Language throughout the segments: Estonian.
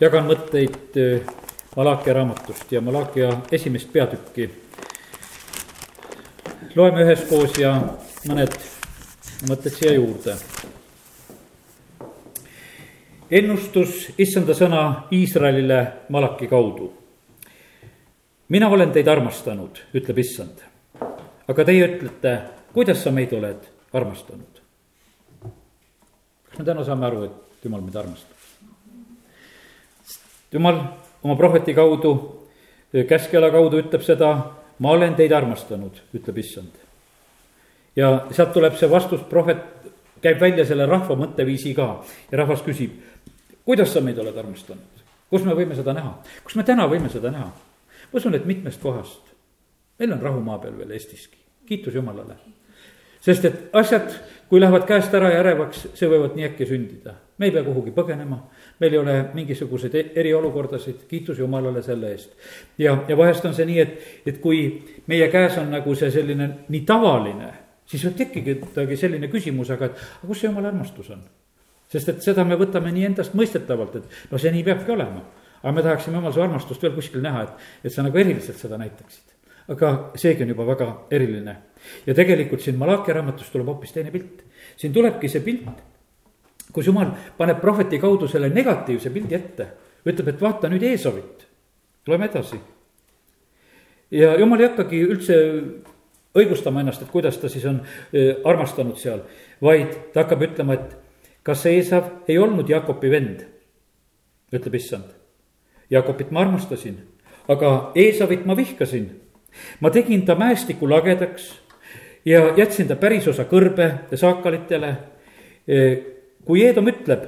jagan mõtteid äh, Malakia raamatust ja Malakia esimest peatükki. loeme üheskoos ja mõned mõtted siia juurde. ennustus issanda sõna Iisraelile Malaki kaudu. mina olen teid armastanud, ütleb issand. aga teie ütlete, kuidas sa meid oled armastanud? kas me täna saame aru, et jumal meid armastab? Jumal oma prohveti kaudu, käskjala kaudu ütleb seda, ma olen teid armastanud, ütleb issand. ja sealt tuleb see vastus, prohvet käib välja selle rahva mõtteviisi ka ja rahvas küsib, kuidas sa meid oled armastanud, kus me võime seda näha, kus me täna võime seda näha? ma usun, et mitmest kohast. meil on rahu maa peal veel Eestiski, kiitus Jumalale. sest et asjad, kui lähevad käest ära ja ärevaks, see võivad nii äkki sündida. Me ei pea kuhugi põgenema, meil ei ole mingisuguseid e-, eriolukordasid, kiitus Jumalale selle eest. ja, ja vahest on see nii, et, et kui meie käes on nagu see selline nii tavaline, siis võib tekkidagi selline küsimus, aga et kus see Jumala armastus on? sest et seda me võtame nii endastmõistetavalt, et no see nii peabki olema. aga me tahaksime Jumala su armastust veel kuskil näha, et, et sa nagu eriliselt seda näitaksid. aga seegi on juba väga eriline. ja tegelikult siin Malachi raamatus tuleb hoopis teine pilt. siin tulebki see pilt kus jumal paneb prohveti kaudu selle negatiivse pildi ette, ütleb, et vaata nüüd Eesovit, loeme edasi. ja jumal ei hakkagi üldse õigustama ennast, et kuidas ta siis on armastanud seal, vaid ta hakkab ütlema, et kas see Eesav ei olnud Jakobi vend, ütleb issand. Jakobit ma armastasin, aga Eesavit ma vihkasin. ma tegin ta mäestiku lagedaks ja jätsin ta pärisosa kõrbe saakalitele äh, kui Eedom ütleb,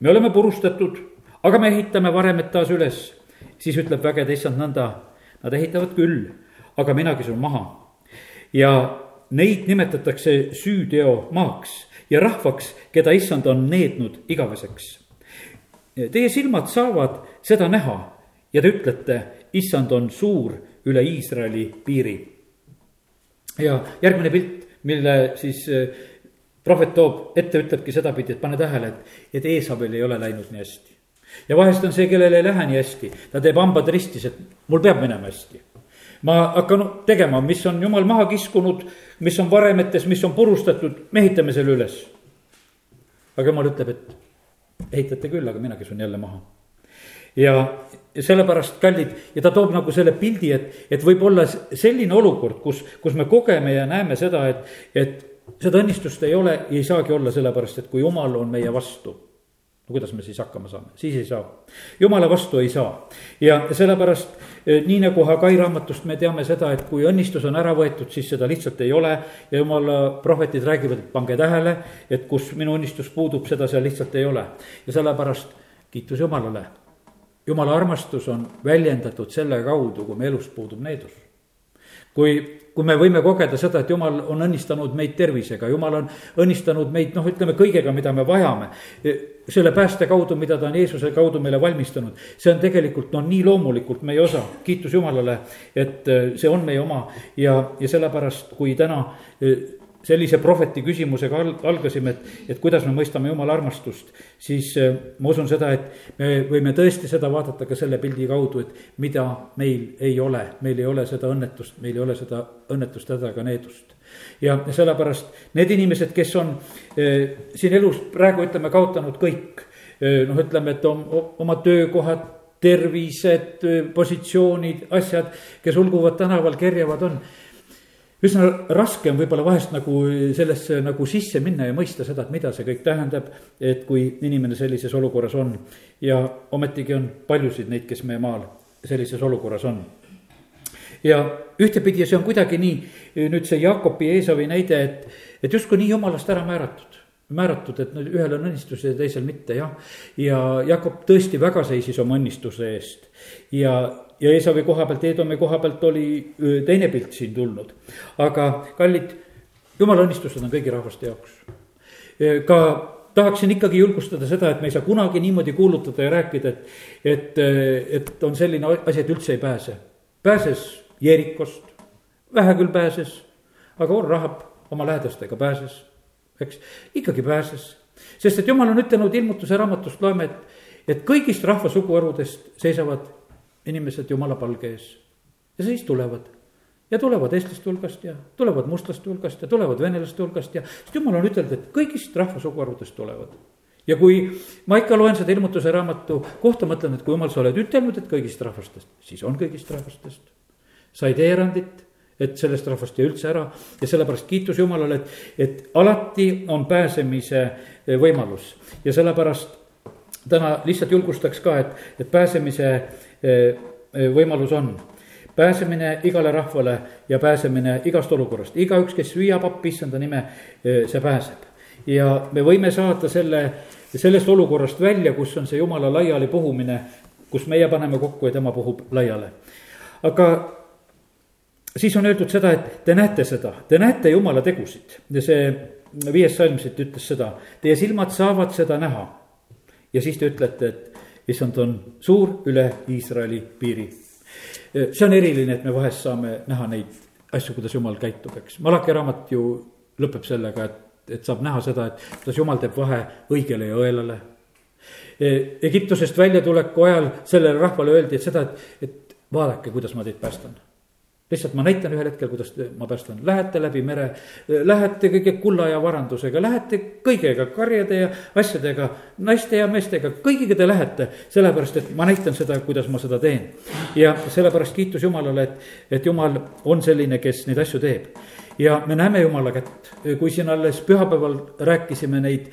me oleme purustatud, aga me ehitame varemed taas üles, siis ütleb vägede issand nõnda, nad ehitavad küll, aga mina kisun maha. ja neid nimetatakse süüteo maaks ja rahvaks, keda issand on neednud igaveseks. Teie silmad saavad seda näha ja te ütlete, issand on suur üle Iisraeli piiri. ja järgmine pilt, mille siis prohvet toob ette, ütlebki sedapidi, et pane tähele, et, et Eesabel ei ole läinud nii hästi. ja vahest on see, kellel ei lähe nii hästi, ta teeb hambad ristis, et mul peab minema hästi. ma hakkan tegema, mis on jumal maha kiskunud, mis on varemetes, mis on purustatud, me ehitame selle üles. aga jumal ütleb, et ehitate küll, aga mina kisun jälle maha ja sellepärast kallid ja ta toob nagu selle pildi, et, et võib olla selline olukord, kus, kus me kogeme ja näeme seda, et, et seda õnnistust ei ole ja ei saagi olla, sellepärast et kui jumal on meie vastu, no kuidas me siis hakkama saame, siis ei saa. jumala vastu ei saa ja sellepärast eh, nii nagu Hagai raamatust me teame seda, et kui õnnistus on ära võetud, siis seda lihtsalt ei ole. ja jumala prohvetid räägivad, et pange tähele, et kus minu õnnistus puudub, seda seal lihtsalt ei ole. ja sellepärast kiitus Jumalale. jumala armastus on väljendatud selle kaudu, kui me elust puudub needus kui, kui me võime kogeda seda, et jumal on õnnistanud meid tervisega, jumal on õnnistanud meid noh, ütleme kõigega, mida me vajame. selle pääste kaudu, mida ta on Jeesuse kaudu meile valmistanud, see on tegelikult no nii loomulikult meie osa, kiitus Jumalale, et see on meie oma ja, ja sellepärast, kui täna sellise prohveti küsimusega algasime, et, et kuidas me mõistame jumala armastust, siis äh, ma usun seda, et me võime tõesti seda vaadata ka selle pildi kaudu, et mida meil ei ole, meil ei ole seda õnnetust, meil ei ole seda õnnetust, häda ega needust. ja sellepärast need inimesed, kes on eh, siin elus praegu ütleme, kaotanud kõik eh,, noh, ütleme, et on oma töökohad, tervised, positsioonid, asjad, kes ulguvad tänaval, kerjavad, on üsna raske on võib-olla vahest nagu sellesse nagu sisse minna ja mõista seda, et mida see kõik tähendab, et kui inimene sellises olukorras on. ja ometigi on paljusid neid, kes meie maal sellises olukorras on. ja ühtepidi see on kuidagi nii, nüüd see Jaakobi ja Eesavi näide, et, et justkui nii jumalast ära määratud määratud, et ühel on õnnistus ja teisel mitte, jah. ja Jakob tõesti väga seisis oma õnnistuse eest ja ja Eesavi koha pealt, Eedomi koha pealt oli teine pilt siin tulnud. aga kallid, jumala õnnistused on kõigi rahvaste jaoks. ka tahaksin ikkagi julgustada seda, et me ei saa kunagi niimoodi kuulutada ja rääkida, et, et, et on selline asi, et üldse ei pääse. pääses Jeerikost, vähe küll pääses, aga Orrahab oma lähedastega pääses, eks, ikkagi pääses. sest et jumal on ütelnud ilmutuse raamatust loeme, et et kõigist rahva suguharudest seisavad inimesed jumala palge ees. ja siis tulevad ja tulevad eestlaste hulgast ja tulevad mustlaste hulgast ja tulevad venelaste hulgast ja, sest jumal on ütelnud, et kõigist rahva suguharudest tulevad ja kui ma ikka loen seda ilmutuse raamatu kohta, mõtlen, et kui jumal, sa oled ütelnud, et kõigist rahvastest, siis on kõigist rahvastest. sa ei tee erandit, et sellest rahvast jäi üldse ära ja sellepärast kiitus Jumalale, et, et alati on pääsemise eh, võimalus ja sellepärast täna lihtsalt julgustaks ka, et, et pääsemise eh, eh, võimalus on pääsemine igale rahvale ja pääsemine igast olukorrast, igaüks, kes hüüab appi issanda nime, see pääseb. ja me võime saada selle sellest olukorrast välja, kus on see jumala laiali puhumine, kus meie paneme kokku ja tema puhub laiale. aga siis on öeldud seda, et te näete seda, te näete jumala tegusid ja see viies salm siit ütles seda, teie silmad saavad seda näha. ja siis te ütlete, et issand on suur üle Iisraeli piiri. see on eriline, et me vahest saame näha neid asju, kuidas jumal käitub, eks, Malaki raamat ju lõpeb sellega, et et saab näha seda, et kuidas jumal teeb vahe õigele ja õelale. E, Egiptusest väljatuleku ajal sellele rahvale öeldi, et seda, et, et vaadake, kuidas ma teid päästan lihtsalt ma näitan ühel hetkel, kuidas ma päästan, lähete läbi mere, lähete kõige kulla ja varandusega, lähete kõigega, karjade ja asjadega, naiste ja meestega, kõigiga te lähete. sellepärast, et ma näitan seda, kuidas ma seda teen. ja sellepärast kiitus Jumalale, et, et Jumal on selline, kes neid asju teeb ja me näeme Jumala kätt, kui siin alles pühapäeval rääkisime neid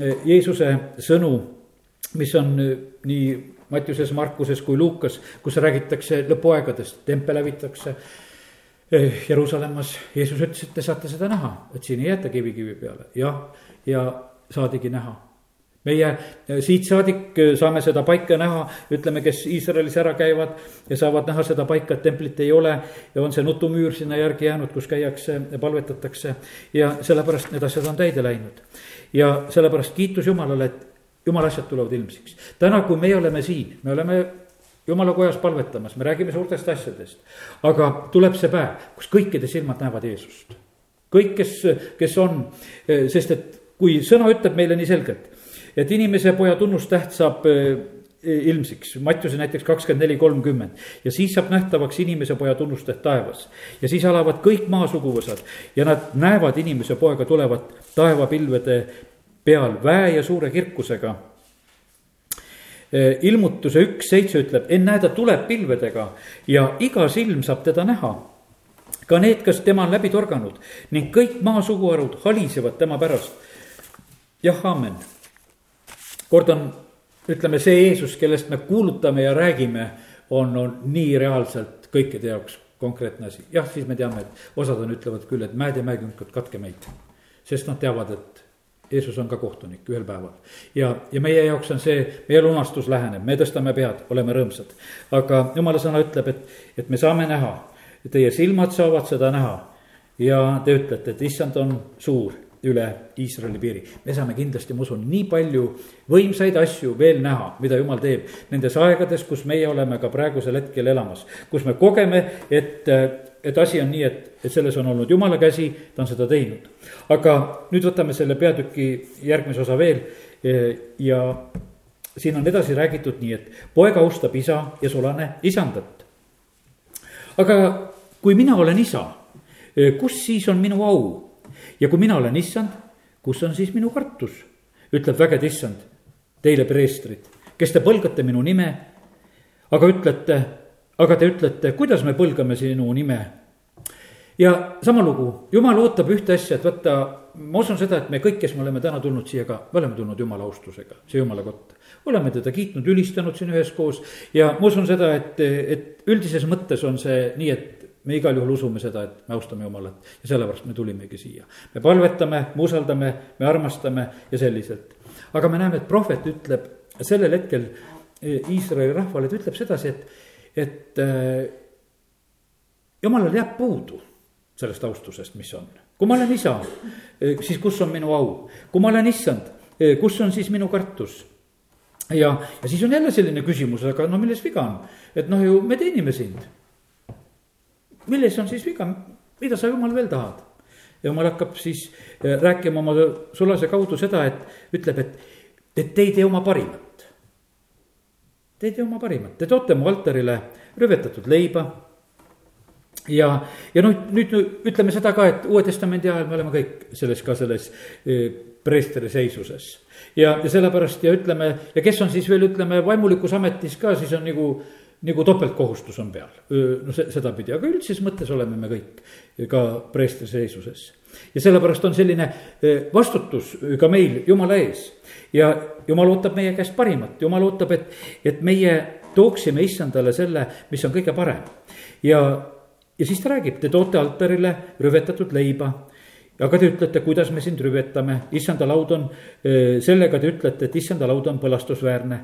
eh, Jeesuse sõnu, mis on eh, nii Mattiuses, Markuses kui Luukas, kus räägitakse lõpuaegadest, tempel hävitakse. Eh, Jeruusalemmas, Jeesus ütles, et te saate seda näha, et siin ei jäeta kivi kivi peale, jah, ja saadigi näha meie äh, siit saadik äh, saame seda paika näha, ütleme, kes Iisraelis ära käivad ja saavad näha seda paika, et templit ei ole. ja on see nutumüür sinna järgi jäänud, kus käiakse palvetatakse ja sellepärast need asjad on täide läinud. ja sellepärast kiitus Jumalale, et jumala asjad tulevad ilmsiks. täna, kui meie oleme siin, me oleme jumala kojas palvetamas, me räägime suurtest asjadest. aga tuleb see päev, kus kõikide silmad näevad Jeesust. kõik, kes, kes on, sest et kui sõna ütleb meile nii selgelt et inimese poja tunnustäht saab äh, ilmsiks, Mattiuse näiteks kakskümmend neli, kolmkümmend. ja siis saab nähtavaks inimese poja tunnustäht taevas. ja siis alavad kõik maa suguvõsad ja nad näevad inimese poega tulevat taevapilvede peal väe ja suure kirkusega. Äh, ilmutuse üks seitse ütleb, ennäe, ta tuleb pilvedega ja iga silm saab teda näha ka need, kes tema on läbi torganud ning kõik maa suguharud halisevad tema pärast. jah, aamen kord on, ütleme, see Jeesus, kellest me kuulutame ja räägime, on, on nii reaalselt kõikide jaoks konkreetne asi. jah, siis me teame, et osad on, ütlevad küll, et mäed ja mäekünkad, katke meid. sest nad teavad, et Jeesus on ka kohtunik ühel päeval. ja, ja meie jaoks on see, meie lunastus läheneb, me tõstame pead, oleme rõõmsad. aga jumala sõna ütleb, et, et me saame näha, teie silmad saavad seda näha. ja te ütlete, et issand on suur üle Iisraeli piiri. me saame kindlasti, ma usun, nii palju võimsaid asju veel näha, mida jumal teeb nendes aegades, kus meie oleme ka praegusel hetkel elamas. kus me kogeme, et, et asi on nii, et, et selles on olnud jumala käsi, ta on seda teinud. aga nüüd võtame selle peatüki järgmise osa veel ja siin on edasi räägitud nii, et poeg austab isa ja sulane isandat. aga kui mina olen isa, kus siis on minu au? ja kui mina olen issand, kus on siis minu kartus? ütleb vägede issand, teile preestrid, kes te põlgate minu nime, aga ütlete, aga te ütlete, kuidas me põlgame sinu nime? ja sama lugu, jumal ootab ühte asja, et vaata, ma usun seda, et me kõik, kes me oleme täna tulnud siia ka, me oleme tulnud jumala austusega, see jumala kotta. oleme teda kiitnud, ülistanud siin üheskoos ja ma usun seda, et, et üldises mõttes on see nii, et me igal juhul usume seda, et me austame Jumalat ja sellepärast me tulimegi siia. me palvetame, me usaldame, me armastame ja selliselt. aga me näeme, et prohvet ütleb sellel hetkel Iisraeli rahvale, ta ütleb sedasi, et, et äh, jumalal jääb puudu sellest austusest, mis on. kui ma olen isa, eh, siis kus on minu au, kui ma olen issand, kus on siis minu kartus ja, ja siis on jälle selline küsimus, aga no milles viga on, et noh, ju me teenime sind milles on siis viga, mida sa jumal veel tahad? jumal hakkab siis äh, rääkima oma sulase kaudu seda, et ütleb, et, et te ei tee oma parimat. Te ei tee oma parimat, te toote mu altarile rüvetatud leiba ja, ja noh, nüüd ütleme seda ka, et Uue Testamendi ajal me oleme kõik selles ka selles e, preestri seisuses. ja, ja sellepärast ja ütleme ja kes on siis veel, ütleme vaimulikus ametis ka, siis on nagu nagu topeltkohustus on peal, no sedapidi, aga üldises mõttes oleme me kõik ka preestri seisuses. ja sellepärast on selline vastutus ka meil Jumala ees ja Jumal ootab meie käest parimat, Jumal ootab, et, et meie tooksime issandale selle, mis on kõige parem. ja, ja siis ta räägib, te toote altarile rüvetatud leiba aga te ütlete, kuidas me sind rüvetame, issanda laud on, sellega te ütlete, et issanda laud on põlastusväärne.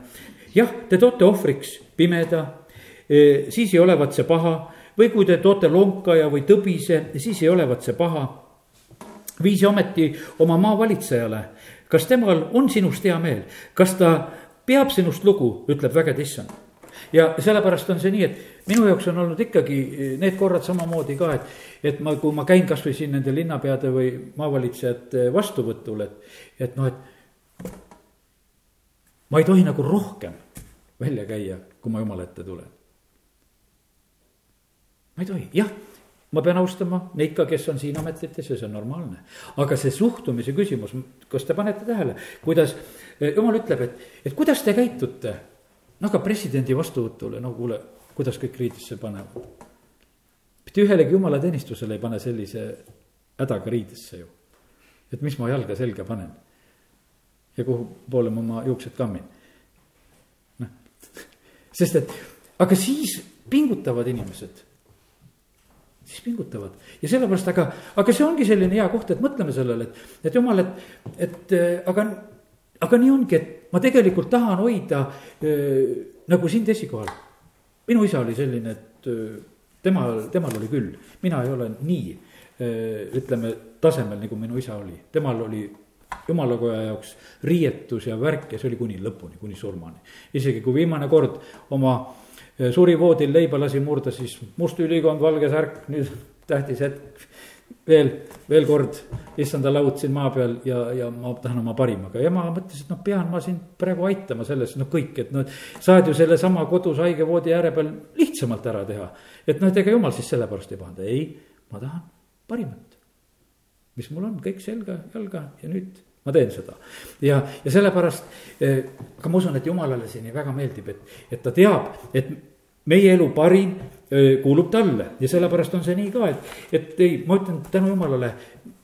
jah, te toote ohvriks pimeda siis ei olevat see paha. Või kui te toote lonkaja või tõbise, siis ei olevat see paha. viisi ometi oma maavalitsejale, kas temal on sinust hea meel, kas ta peab sinust lugu, ütleb vägede issand. ja sellepärast on see nii, et minu jaoks on olnud ikkagi need korrad samamoodi ka, et, et ma, kui ma käin kasvõi siin nende linnapeade või maavalitsejate vastuvõtul, et, et noh, et ma ei tohi nagu rohkem välja käia, kui ma jumala ette tulen ma ei tohi, jah, ma pean austama neid ka, kes on siin ametites ja see on normaalne. aga see suhtumise küsimus, kas te panete tähele, kuidas eh, jumal ütleb, et, et kuidas te käitute. no aga presidendi vastuvõtule, no kuule, kuidas kõik riidesse panevad. mitte ühelegi jumalateenistusele ei pane sellise hädaga riidesse ju. et mis ma jalga selga panen. ja kuhu poole ma oma juuksed kammin. noh, sest et, aga siis pingutavad inimesed siis pingutavad ja sellepärast, aga, aga see ongi selline hea koht, et mõtleme sellele, et, et jumal, et, et aga, aga nii ongi, et ma tegelikult tahan hoida äh, nagu sind esikohal. minu isa oli selline, et äh, temal, temal oli küll, mina ei ole nii äh, ütleme tasemel, nagu minu isa oli, temal oli jumalakoja jaoks riietus ja värk ja see oli kuni lõpuni, kuni surmani. isegi kui viimane kord oma suri voodil leiba lasi murda, siis must ülikond, valge särk, nüüd tähtis hetk. veel, veel kord, issanda laud siin maa peal ja, ja ma tahan oma parimaga ja ma mõtlesin, et noh, pean ma sind praegu aitama selles, noh, kõik, et noh, saad ju sellesama kodus haige voodi ääre peal lihtsamalt ära teha. et noh, et ega jumal siis sellepärast ei pahanda, ei, ma tahan parimat. mis mul on, kõik selga, jalga ja nüüd ma teen seda. ja, ja sellepärast, eh, aga ma usun, et jumalale see nii väga meeldib, et, et ta teab, et meie elu parim eh, kuulub talle ja sellepärast on see nii ka, et, et ei, ma ütlen tänu jumalale,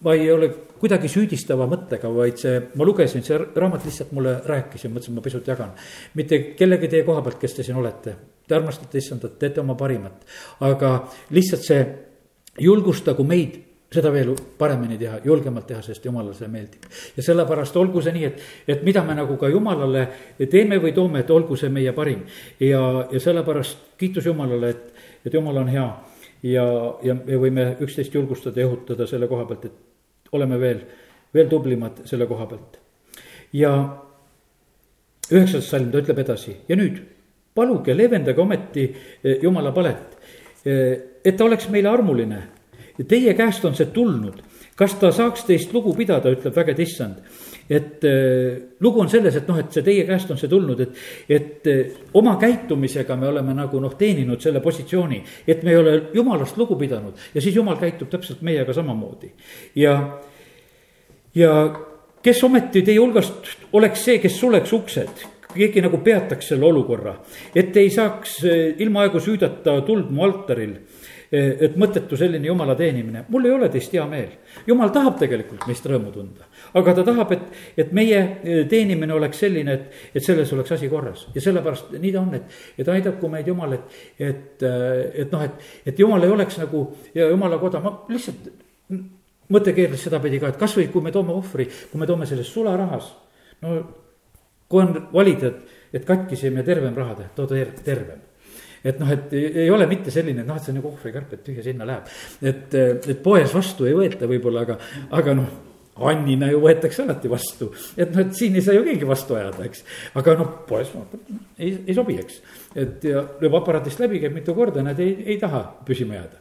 ma ei ole kuidagi süüdistava mõttega, vaid see, ma lugesin, see raamat lihtsalt mulle rääkis ja mõtlesin, ma pisut jagan. mitte kellegi teie koha pealt, kes te siin olete, te armastate issandat, teete oma parimat, aga lihtsalt see julgustagu meid seda veel paremini teha, julgemalt teha, sest jumalale see meeldib. ja sellepärast olgu see nii, et, et mida me nagu ka jumalale teeme või toome, et olgu see meie parim. ja, ja sellepärast kiitus Jumalale, et, et Jumal on hea. ja, ja me võime üksteist julgustada ja õhutada selle koha pealt, et oleme veel, veel tublimad selle koha pealt. ja üheksas salm, ta ütleb edasi ja nüüd paluge, leevendage ometi eh, Jumala palet, eh, et ta oleks meile armuline ja teie käest on see tulnud. kas ta saaks teist lugu pidada, ütleb vägede issand. et äh, lugu on selles, et noh, et see teie käest on see tulnud, et, et äh, oma käitumisega me oleme nagu noh, teeninud selle positsiooni. et me ei ole jumalast lugu pidanud ja siis jumal käitub täpselt meiega samamoodi. ja, ja kes ometi teie hulgast oleks see, kes suleks uksed, keegi nagu peataks selle olukorra, et ei saaks äh, ilmaaegu süüdata tuld mu altaril et mõttetu selline jumala teenimine, mul ei ole teist hea meel. jumal tahab tegelikult meist rõõmu tunda, aga ta tahab, et, et meie eh, teenimine oleks selline, et, et selles oleks asi korras. Ja sellepärast nii ta on, et, et aidaku meid Jumal, et, et, eh, et noh, et, et Jumal ei oleks nagu ja Jumala koda, ma lihtsalt mõte keerles sedapidi ka, et kasvõi kui me toome ohvri, kui me toome selles sularahas, no kui on valida, et, et katkisem ja tervem raha teha, too tervem et noh, et ei ole mitte selline, et noh, et see on nagu ohvrikarp, et tühja sinna läheb. et, et poes vastu ei võeta võib-olla, aga, aga noh Annina ju võetakse alati vastu, et noh, et siin ei saa ju keegi vastu ajada, eks. aga noh, poes vaatab, ei, ei sobi, eks. et ja lööb aparaadist läbi, käib mitu korda, nad ei, ei taha püsima jääda.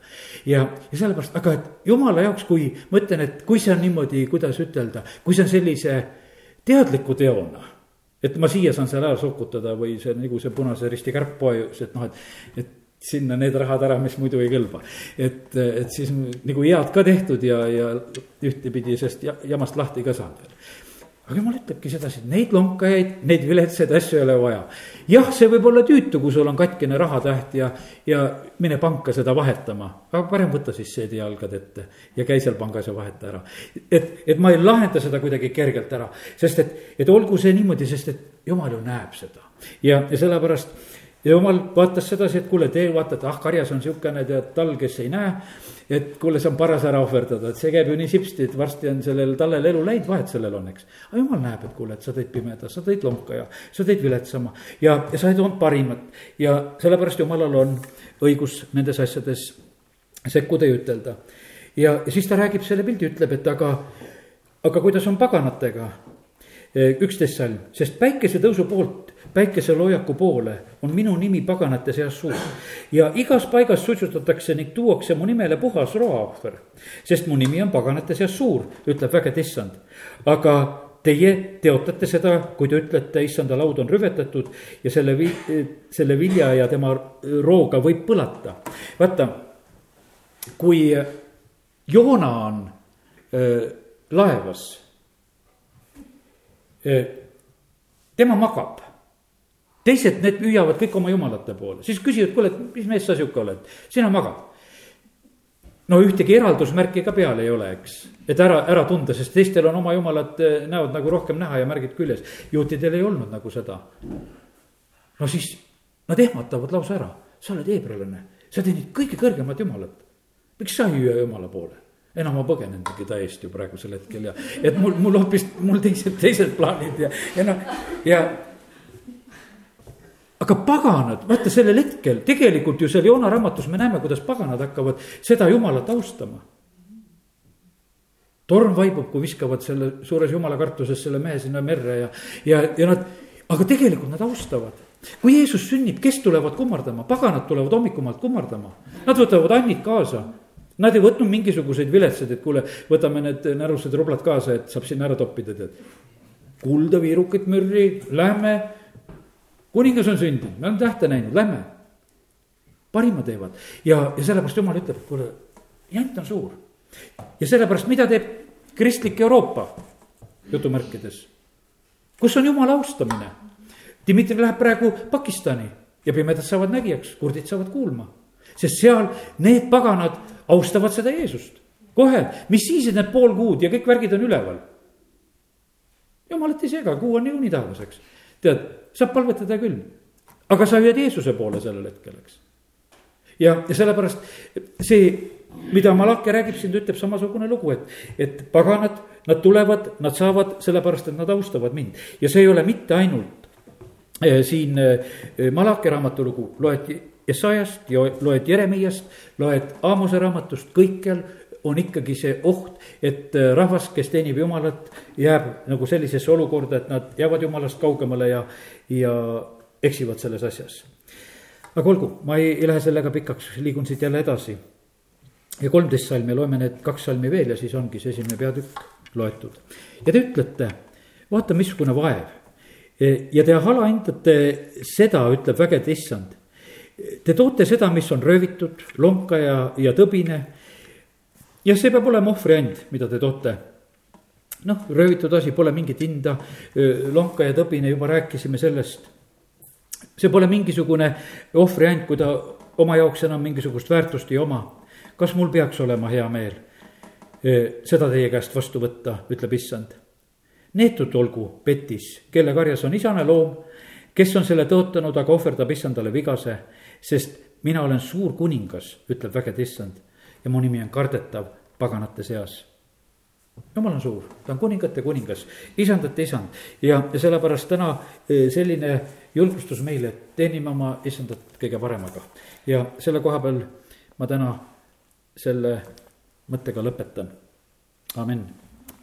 ja, ja sellepärast, aga et jumala jaoks, kui ma ütlen, et kui see on niimoodi, kuidas ütelda, kui see on sellise teadliku teona et ma siia saan seal ära sokutada või see nagu see Punase Risti kärppoes, et noh, et, et sinna need rahad ära, mis muidu ei kõlba. et, et siis nagu head ka tehtud ja, ja ühtepidi sellest jamast lahti ka veel aga jumal ütlebki sedasi, et neid lonkajaid, neid viletsaid asju ei ole vaja. jah, see võib olla tüütu, kui sul on katkine rahatäht ja, ja mine panka seda vahetama. aga parem võta siis seedi jalgad ette ja käi seal pangas ja vaheta ära. et, et ma ei lahenda seda kuidagi kergelt ära, sest et, et olgu see niimoodi, sest et jumal ju näeb seda. ja, ja sellepärast ja jumal vaatas sedasi, et kuule, te vaatate, ah, karjas on siukene tead tall, kes ei näe et kuule, see on paras ära ohverdada, et see käib ju nii sipsti, et varsti on sellel tallel elu läinud, vahet sellel on, eks. aga jumal näeb, et kuule, et sa tõid pimeda, sa tõid lonka ja sa tõid viletsama ja, ja sa ei toonud parimat. ja sellepärast jumalal on õigus nendes asjades sekkuda ja ütelda. ja siis ta räägib selle pildi, ütleb, et aga, aga kuidas on paganatega üksteist salm, sest päikesetõusu poolt päikeseloojaku poole on minu nimi paganate seas suur. ja igas paigas suitsutatakse ning tuuakse mu nimele puhas roaohver. sest mu nimi on paganate seas suur, ütleb vägede issand. aga teie teotate seda, kui te ütlete, issanda laud on rüvetatud ja selle vi-, selle vilja ja tema rooga võib põlata. vaata, kui Joona on öö, laevas, tema magab teised, need püüavad kõik oma jumalate poole, siis küsivad, kuule, et mis mees sa sihuke oled, sina magad. no ühtegi eraldusmärki ka peal ei ole, eks, et ära, ära tunda, sest teistel on oma jumalad eh, näod nagu rohkem näha ja märgid küljes. juutidel ei olnud nagu seda. no siis nad ehmatavad lausa ära, sa oled heebrealane, sa teenid kõige kõrgemat jumalat. miks sa ei hüüa jumala poole? enam ma põgenengi ta eest ju praegusel hetkel ja, et mul, mul hoopis, mul teised, teised plaanid ja, ja noh, ja aga paganad, vaata sellel hetkel, tegelikult ju seal Joona raamatus me näeme, kuidas paganad hakkavad seda jumalat austama. torm vaibub, kui viskavad selle suures jumala kartuses selle mehe sinna merre ja, ja, ja nad, aga tegelikult nad austavad. kui Jeesus sünnib, kes tulevad kummardama, paganad tulevad hommikumaalt kummardama, nad võtavad annid kaasa. Nad ei võtnud mingisuguseid viletsaid, et kuule, võtame need närused rublad kaasa, et saab sinna ära toppida, tead. kulda, viirukit, mürri, lähme kuningas on sündinud, me oleme tähte näinud, lähme. parima teevad ja, ja sellepärast jumal ütleb, kuule, jant on suur. ja sellepärast, mida teeb kristlik Euroopa, jutumärkides, kus on jumala austamine. Dmitri läheb praegu Pakistani ja pimedad saavad nägijaks, kurdid saavad kuulma. sest seal need paganad austavad seda Jeesust. kohe, mis siis, et need pool kuud ja kõik värgid on üleval. jumalat ei sega, kuu on niikuinii taevas, eks. tead saab palvetada küll, aga sa hüüad Jeesuse poole sellel hetkel, eks. ja, ja sellepärast see, mida Malachi räägib siin, ta ütleb samasugune lugu, et, et paganad, nad tulevad, nad saavad sellepärast, et nad austavad mind. Ja see ei ole mitte ainult eh, siin eh, Malachi raamatu lugu, loed Esaiast, loed Jeremiast, loed Aamose raamatust, kõikjal on ikkagi see oht, et äh, rahvas, kes teenib jumalat, jääb nagu sellisesse olukorda, et nad jäävad jumalast kaugemale ja, ja eksivad selles asjas. aga olgu, ma ei, ei lähe sellega pikaks, liigun siit jälle edasi. ja kolmteist salmi, loeme need kaks salmi veel ja siis ongi see esimene peatükk loetud. ja te ütlete, vaata, missugune vaev. E, ja te alahindate seda, ütleb vägede issand. Te toote seda, mis on röövitud, lonka ja, ja tõbine jah, see peab olema ohvriand, mida te toote. noh, röövitud asi, pole mingit hinda, lonka ja tõbine, juba rääkisime sellest. see pole mingisugune ohvriand, kui ta oma jaoks enam mingisugust väärtust ei oma. kas mul peaks olema hea meel seda teie käest vastu võtta, ütleb issand. neetud olgu petis, kelle karjas on isane loom, kes on selle tõotanud, aga ohverdab issandale vigase, sest mina olen suur kuningas, ütleb vägede issand ja mu nimi on kardetav paganate seas. jumal on suur, ta on kuningate kuningas, isandate isand ja, ja sellepärast täna e, selline julgustus meile, et teenime oma isandat kõige paremaga. ja selle koha peal ma täna selle mõttega lõpetan, amin